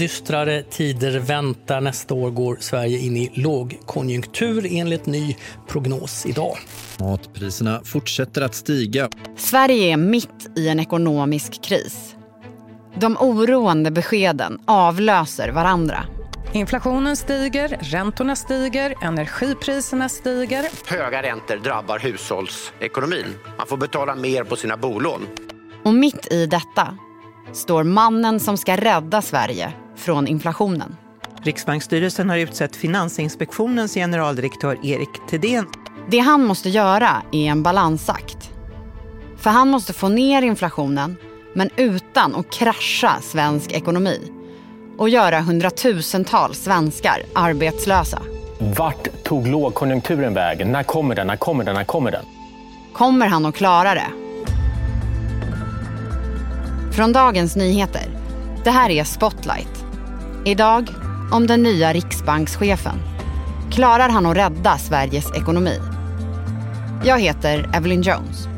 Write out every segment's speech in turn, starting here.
dystrare tider väntar. Nästa år går Sverige in i lågkonjunktur enligt ny prognos idag. Matpriserna fortsätter att stiga. Sverige är mitt i en ekonomisk kris. De oroande beskeden avlöser varandra. Inflationen stiger, räntorna stiger, energipriserna stiger. Höga räntor drabbar hushållsekonomin. Man får betala mer på sina bolån. Och mitt i detta står mannen som ska rädda Sverige från inflationen. Riksbanksstyrelsen har utsett Finansinspektionens generaldirektör Erik Thedéen. Det han måste göra är en balansakt. För han måste få ner inflationen men utan att krascha svensk ekonomi och göra hundratusentals svenskar arbetslösa. Vart tog lågkonjunkturen vägen? När kommer den? När kommer den? När kommer den? Kommer han att klara det? Från Dagens Nyheter. Det här är Spotlight. Idag om den nya riksbankschefen. Klarar han att rädda Sveriges ekonomi? Jag heter Evelyn Jones.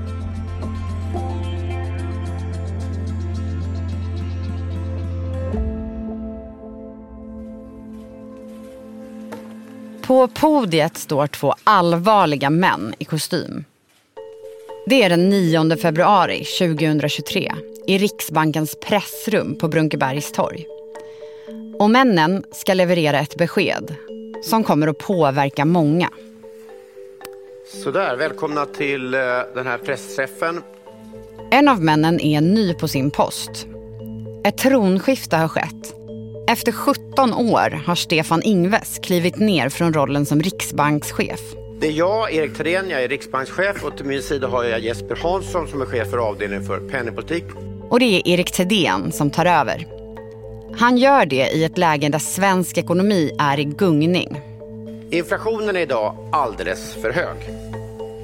På podiet står två allvarliga män i kostym. Det är den 9 februari 2023 i Riksbankens pressrum på Brunkebergs torg. Och männen ska leverera ett besked som kommer att påverka många. Sådär, välkomna till eh, den här pressträffen. En av männen är ny på sin post. Ett tronskifte har skett. Efter 17 år har Stefan Ingves klivit ner från rollen som riksbankschef. Det är jag, Erik Thedéen, jag är riksbankschef och till min sida har jag Jesper Hansson som är chef för avdelningen för penningpolitik. Och det är Erik Thedéen som tar över. Han gör det i ett läge där svensk ekonomi är i gungning. Inflationen är idag alldeles för hög.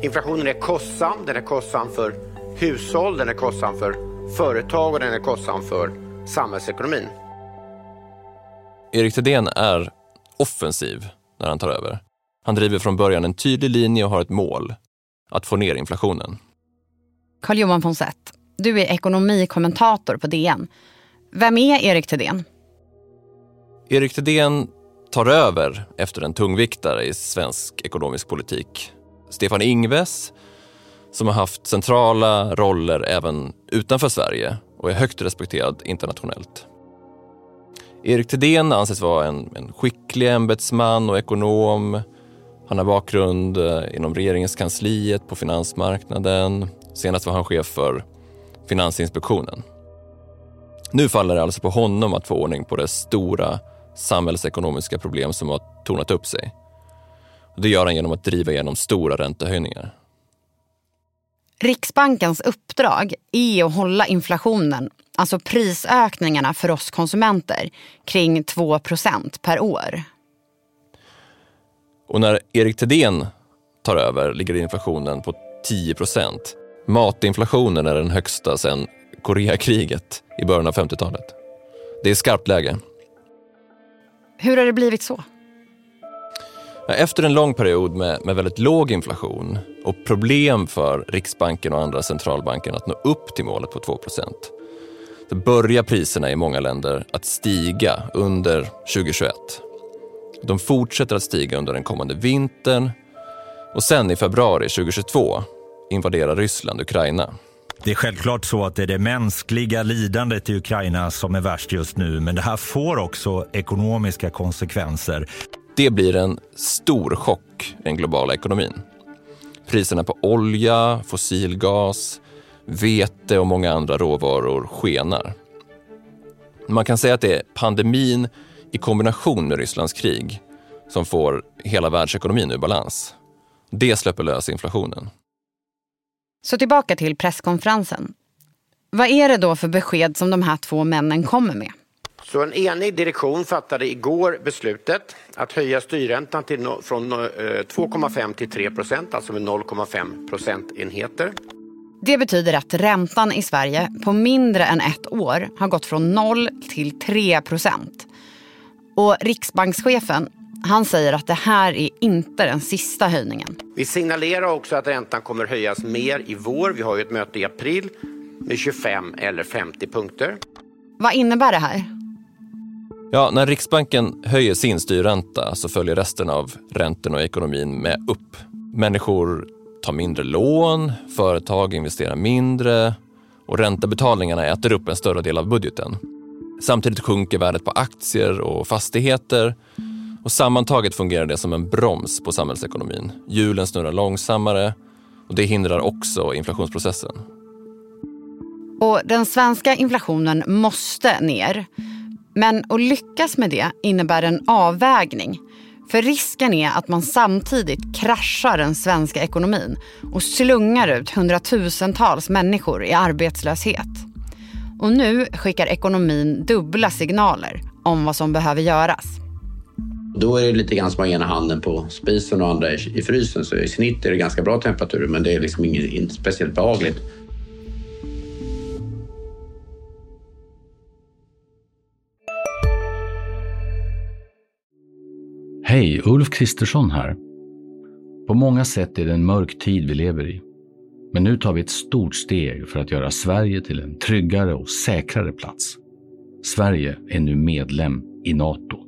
Inflationen är kostsam. Den är kostsam för hushåll, den är kostsam för företag och den är kostsam för samhällsekonomin. Erik Thedéen är offensiv när han tar över. Han driver från början en tydlig linje och har ett mål. Att få ner inflationen. Carl-Johan Fonseth, du är ekonomikommentator på DN. Vem är Erik Thedéen? Erik Thedéen tar över efter en tungviktare i svensk ekonomisk politik. Stefan Ingves, som har haft centrala roller även utanför Sverige och är högt respekterad internationellt. Erik Thedéen anses vara en, en skicklig ämbetsman och ekonom. Han har bakgrund eh, inom regeringskansliet, på finansmarknaden. Senast var han chef för Finansinspektionen. Nu faller det alltså på honom att få ordning på det stora samhällsekonomiska problem som har tornat upp sig. Det gör han genom att driva igenom stora räntehöjningar. Riksbankens uppdrag är att hålla inflationen, alltså prisökningarna för oss konsumenter, kring 2% per år. Och när Erik Thedéen tar över ligger inflationen på 10% Matinflationen är den högsta sedan Koreakriget i början av 50-talet. Det är skarpt läge. Hur har det blivit så? Efter en lång period med, med väldigt låg inflation och problem för Riksbanken och andra centralbanker att nå upp till målet på 2 så börjar priserna i många länder att stiga under 2021. De fortsätter att stiga under den kommande vintern och sen i februari 2022 invaderar Ryssland Ukraina. Det är självklart så att det är det mänskliga lidandet i Ukraina som är värst just nu, men det här får också ekonomiska konsekvenser. Det blir en stor chock i den globala ekonomin. Priserna på olja, fossilgas, vete och många andra råvaror skenar. Man kan säga att det är pandemin i kombination med Rysslands krig som får hela världsekonomin ur balans. Det släpper lös inflationen. Så tillbaka till presskonferensen. Vad är det då för besked som de här två männen kommer med? Så en enig direktion fattade igår beslutet att höja styrräntan till no från 2,5 till 3 procent, alltså med 0,5 procentenheter. Det betyder att räntan i Sverige på mindre än ett år har gått från 0 till 3 procent. Och riksbankschefen han säger att det här är inte den sista höjningen. Vi signalerar också att räntan kommer höjas mer i vår. Vi har ju ett möte i april med 25 eller 50 punkter. Vad innebär det här? Ja, när Riksbanken höjer sin styrränta så följer resten av räntorna och ekonomin med upp. Människor tar mindre lån, företag investerar mindre och räntebetalningarna äter upp en större del av budgeten. Samtidigt sjunker värdet på aktier och fastigheter och sammantaget fungerar det som en broms på samhällsekonomin. Hjulen snurrar långsammare och det hindrar också inflationsprocessen. Och den svenska inflationen måste ner. Men att lyckas med det innebär en avvägning. För risken är att man samtidigt kraschar den svenska ekonomin och slungar ut hundratusentals människor i arbetslöshet. Och nu skickar ekonomin dubbla signaler om vad som behöver göras. Då är det lite grann som att ena handen på spisen och andra i frysen. Så i snitt är det ganska bra temperaturer men det är liksom inget speciellt behagligt. Hej, Ulf Kristersson här. På många sätt är det en mörk tid vi lever i. Men nu tar vi ett stort steg för att göra Sverige till en tryggare och säkrare plats. Sverige är nu medlem i Nato.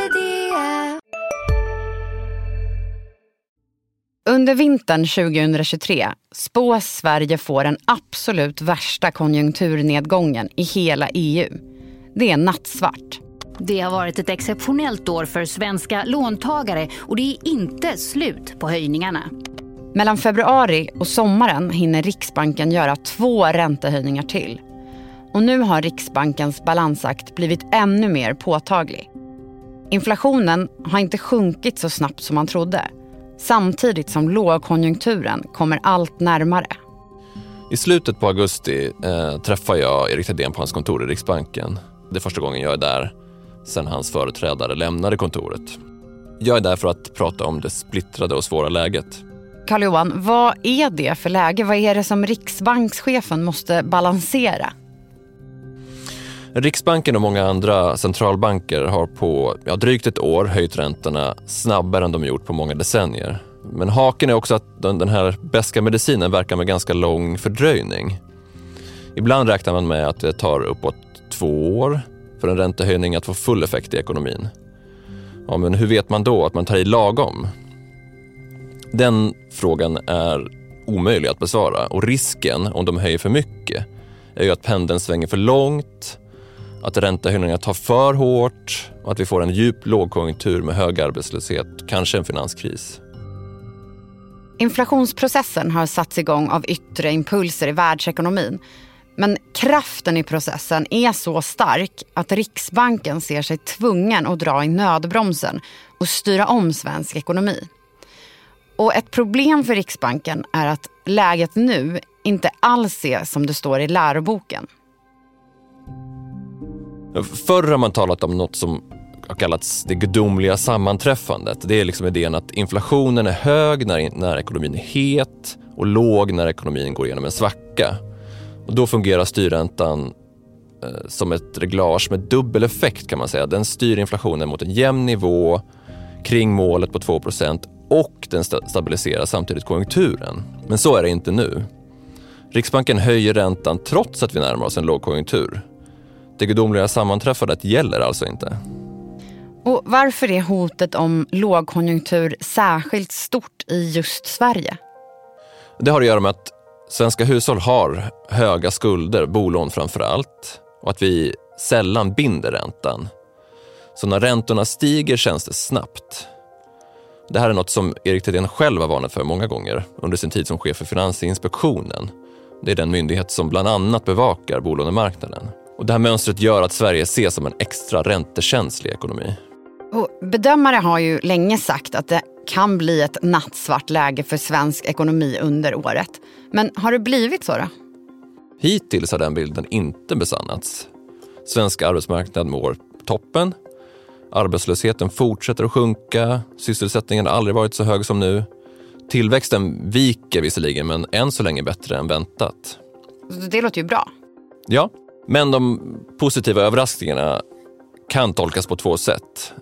Under vintern 2023 spås Sverige få den absolut värsta konjunkturnedgången i hela EU. Det är nattsvart. Det har varit ett exceptionellt år för svenska låntagare och det är inte slut på höjningarna. Mellan februari och sommaren hinner Riksbanken göra två räntehöjningar till. Och nu har Riksbankens balansakt blivit ännu mer påtaglig. Inflationen har inte sjunkit så snabbt som man trodde samtidigt som lågkonjunkturen kommer allt närmare. I slutet på augusti eh, träffar jag Erik Thedéen på hans kontor i Riksbanken. Det är första gången jag är där sedan hans företrädare lämnade kontoret. Jag är där för att prata om det splittrade och svåra läget. Carl-Johan, vad är det för läge? Vad är det som riksbankschefen måste balansera? Riksbanken och många andra centralbanker har på ja, drygt ett år höjt räntorna snabbare än de gjort på många decennier. Men haken är också att den, den här beska medicinen verkar med ganska lång fördröjning. Ibland räknar man med att det tar uppåt två år för en räntehöjning att få full effekt i ekonomin. Ja, men hur vet man då att man tar i lagom? Den frågan är omöjlig att besvara och risken om de höjer för mycket är ju att pendeln svänger för långt att räntehöjningarna tar för hårt och att vi får en djup lågkonjunktur med hög arbetslöshet, kanske en finanskris. Inflationsprocessen har satts igång av yttre impulser i världsekonomin. Men kraften i processen är så stark att Riksbanken ser sig tvungen att dra i nödbromsen och styra om svensk ekonomi. Och ett problem för Riksbanken är att läget nu inte alls är som det står i läroboken. Förr har man talat om något som har kallats det gudomliga sammanträffandet. Det är liksom idén att inflationen är hög när, när ekonomin är het och låg när ekonomin går igenom en svacka. Och då fungerar styrräntan eh, som ett reglage med dubbel effekt kan man säga. Den styr inflationen mot en jämn nivå kring målet på 2% och den stabiliserar samtidigt konjunkturen. Men så är det inte nu. Riksbanken höjer räntan trots att vi närmar oss en lågkonjunktur. Det gudomliga sammanträffandet gäller alltså inte. Och varför är hotet om lågkonjunktur särskilt stort i just Sverige? Det har att göra med att svenska hushåll har höga skulder, bolån framför allt, och att vi sällan binder räntan. Så när räntorna stiger känns det snabbt. Det här är något som Erik Thedéen själv har varnat för många gånger under sin tid som chef för Finansinspektionen. Det är den myndighet som bland annat bevakar bolånemarknaden. Och det här mönstret gör att Sverige ses som en extra räntekänslig ekonomi. Och bedömare har ju länge sagt att det kan bli ett nattsvart läge för svensk ekonomi under året. Men har det blivit så då? Hittills har den bilden inte besannats. Svensk arbetsmarknad mår toppen. Arbetslösheten fortsätter att sjunka. Sysselsättningen har aldrig varit så hög som nu. Tillväxten viker visserligen, men än så länge bättre än väntat. Det låter ju bra. Ja, men de positiva överraskningarna kan tolkas på två sätt.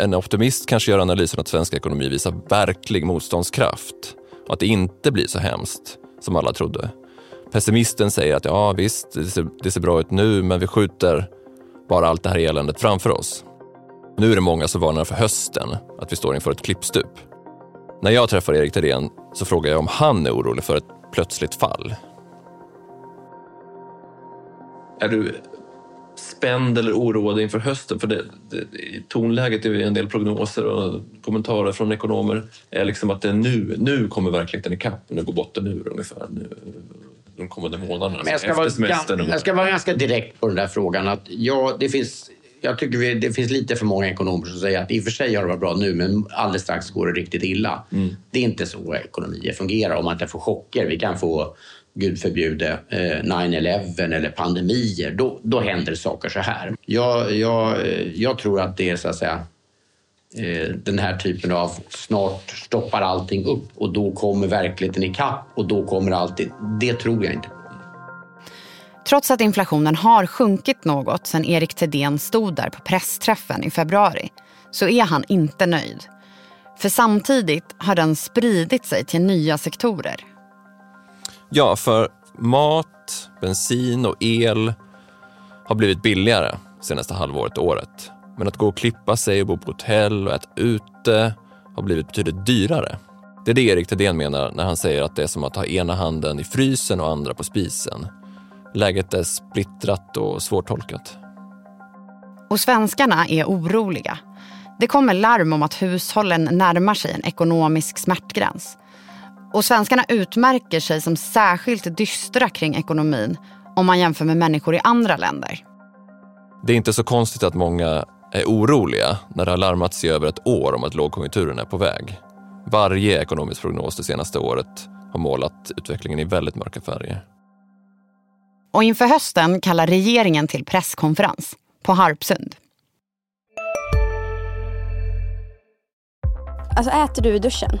En optimist kanske gör analysen att svensk ekonomi visar verklig motståndskraft och att det inte blir så hemskt som alla trodde. Pessimisten säger att ja visst, det ser, det ser bra ut nu men vi skjuter bara allt det här eländet framför oss. Nu är det många som varnar för hösten, att vi står inför ett klippstup. När jag träffar Erik Thedéen så frågar jag om han är orolig för ett plötsligt fall. Är du spänd eller oroad inför hösten? För det, det, tonläget i en del prognoser och kommentarer från ekonomer är liksom att det nu, nu kommer verkligheten ikapp, nu går botten ur ungefär. Nu, de kommande månaderna. Men jag, ska vara, jag ska vara ganska direkt på den där frågan. Att ja, det finns, jag tycker vi, det finns lite för många ekonomer som säger att i och för sig har det varit bra nu men alldeles strax går det riktigt illa. Mm. Det är inte så ekonomier fungerar om man inte får chocker. Vi kan få gud förbjude, eh, 9-11 eller pandemier, då, då händer saker så här. Jag, jag, eh, jag tror att det är så att säga eh, den här typen av snart stoppar allting upp och då kommer verkligheten ikapp och då kommer allting. Det tror jag inte. Trots att inflationen har sjunkit något sen Erik Thedéen stod där på pressträffen i februari så är han inte nöjd. För samtidigt har den spridit sig till nya sektorer. Ja, för mat, bensin och el har blivit billigare senaste halvåret och året. Men att gå och klippa sig och bo på hotell och äta ute har blivit betydligt dyrare. Det är det Erik Thedéen menar när han säger att det är som att ha ena handen i frysen och andra på spisen. Läget är splittrat och svårtolkat. Och svenskarna är oroliga. Det kommer larm om att hushållen närmar sig en ekonomisk smärtgräns. Och svenskarna utmärker sig som särskilt dystra kring ekonomin om man jämför med människor i andra länder. Det är inte så konstigt att många är oroliga när det har larmats i över ett år om att lågkonjunkturen är på väg. Varje ekonomisk prognos det senaste året har målat utvecklingen i väldigt mörka färger. Och inför hösten kallar regeringen till presskonferens på Harpsund. Alltså äter du i duschen?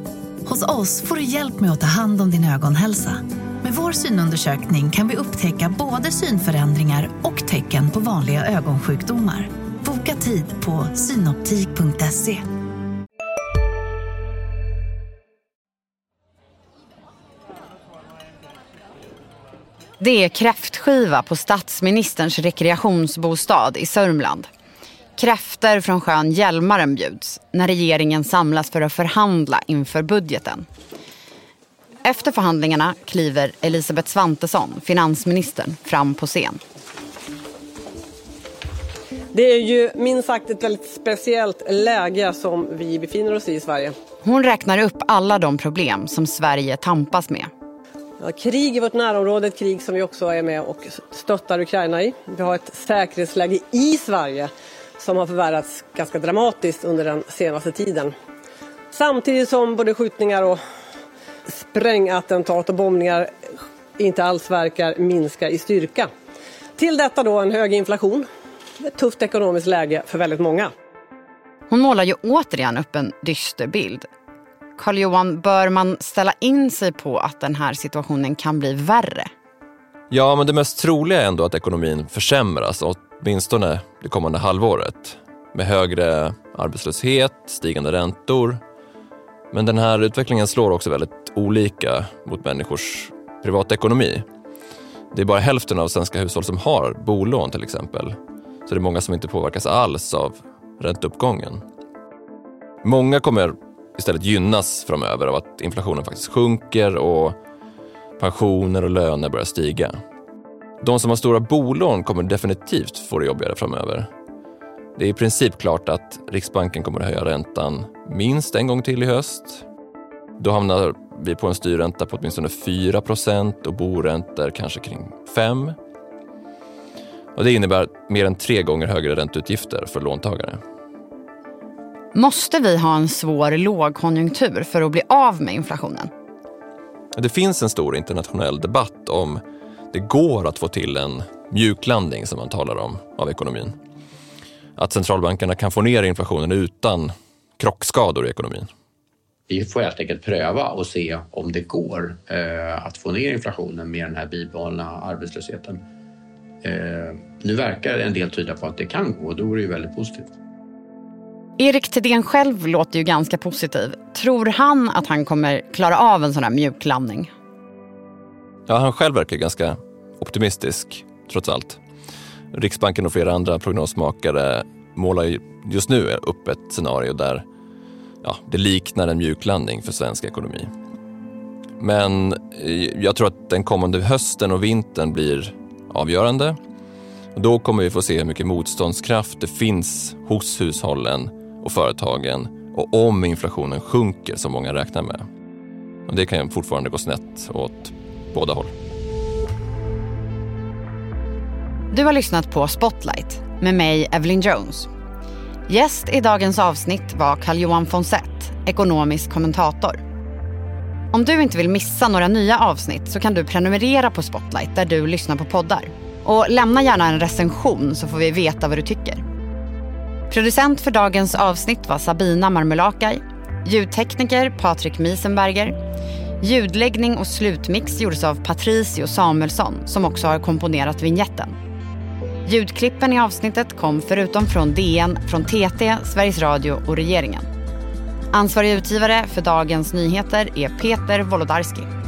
Hos oss får du hjälp med att ta hand om din ögonhälsa. Med vår synundersökning kan vi upptäcka både synförändringar och tecken på vanliga ögonsjukdomar. Boka tid på synoptik.se. Det är kräftskiva på statsministerns rekreationsbostad i Sörmland. Kräfter från sjön Hjälmaren bjuds när regeringen samlas för att förhandla inför budgeten. Efter förhandlingarna kliver Elisabeth Svantesson, finansministern, fram på scen. Det är ju minst sagt ett väldigt speciellt läge som vi befinner oss i i Sverige. Hon räknar upp alla de problem som Sverige tampas med. Ja, krig i vårt närområde, ett krig som vi också är med och stöttar Ukraina i. Vi har ett säkerhetsläge i Sverige som har förvärrats ganska dramatiskt under den senaste tiden. Samtidigt som både skjutningar och sprängattentat och bombningar inte alls verkar minska i styrka. Till detta då en hög inflation, ett tufft ekonomiskt läge för väldigt många. Hon målar ju återigen upp en dyster bild. Carl-Johan, bör man ställa in sig på att den här situationen kan bli värre? Ja, men det mest troliga är ändå att ekonomin försämras, åtminstone det kommande halvåret. Med högre arbetslöshet, stigande räntor. Men den här utvecklingen slår också väldigt olika mot människors privatekonomi. Det är bara hälften av svenska hushåll som har bolån till exempel. Så det är många som inte påverkas alls av ränteuppgången. Många kommer istället gynnas framöver av att inflationen faktiskt sjunker och pensioner och löner börjar stiga. De som har stora bolån kommer definitivt få det jobbigare framöver. Det är i princip klart att Riksbanken kommer att höja räntan minst en gång till i höst. Då hamnar vi på en styrränta på åtminstone 4% och boräntor kanske kring 5 och Det innebär mer än tre gånger högre ränteutgifter för låntagare. Måste vi ha en svår lågkonjunktur för att bli av med inflationen? Det finns en stor internationell debatt om det går att få till en mjuklandning som man talar om av ekonomin. Att centralbankerna kan få ner inflationen utan krockskador i ekonomin. Vi får helt enkelt pröva och se om det går eh, att få ner inflationen med den här bibehållna arbetslösheten. Eh, nu verkar en del tyda på att det kan gå och då är det ju väldigt positivt. Erik Thedéen själv låter ju ganska positiv. Tror han att han kommer klara av en sån här mjuklandning? Ja, han själv verkar ganska optimistisk trots allt. Riksbanken och flera andra prognosmakare målar just nu upp ett scenario där ja, det liknar en mjuklandning för svensk ekonomi. Men eh, jag tror att den kommande hösten och vintern blir avgörande. Då kommer vi få se hur mycket motståndskraft det finns hos hushållen och företagen och om inflationen sjunker som många räknar med. Och det kan fortfarande gå snett åt båda håll. Du har lyssnat på Spotlight med mig, Evelyn Jones. Gäst i dagens avsnitt var Carl-Johan Fonsett, ekonomisk kommentator. Om du inte vill missa några nya avsnitt så kan du prenumerera på Spotlight där du lyssnar på poddar. Och lämna gärna en recension så får vi veta vad du tycker. Producent för dagens avsnitt var Sabina Marmulakai. Ljudtekniker Patrik Miesenberger. Ljudläggning och slutmix gjordes av Patricio Samuelsson som också har komponerat vignetten. Ljudklippen i avsnittet kom förutom från DN, från TT, Sveriges Radio och regeringen. Ansvarig utgivare för Dagens Nyheter är Peter Wolodarski.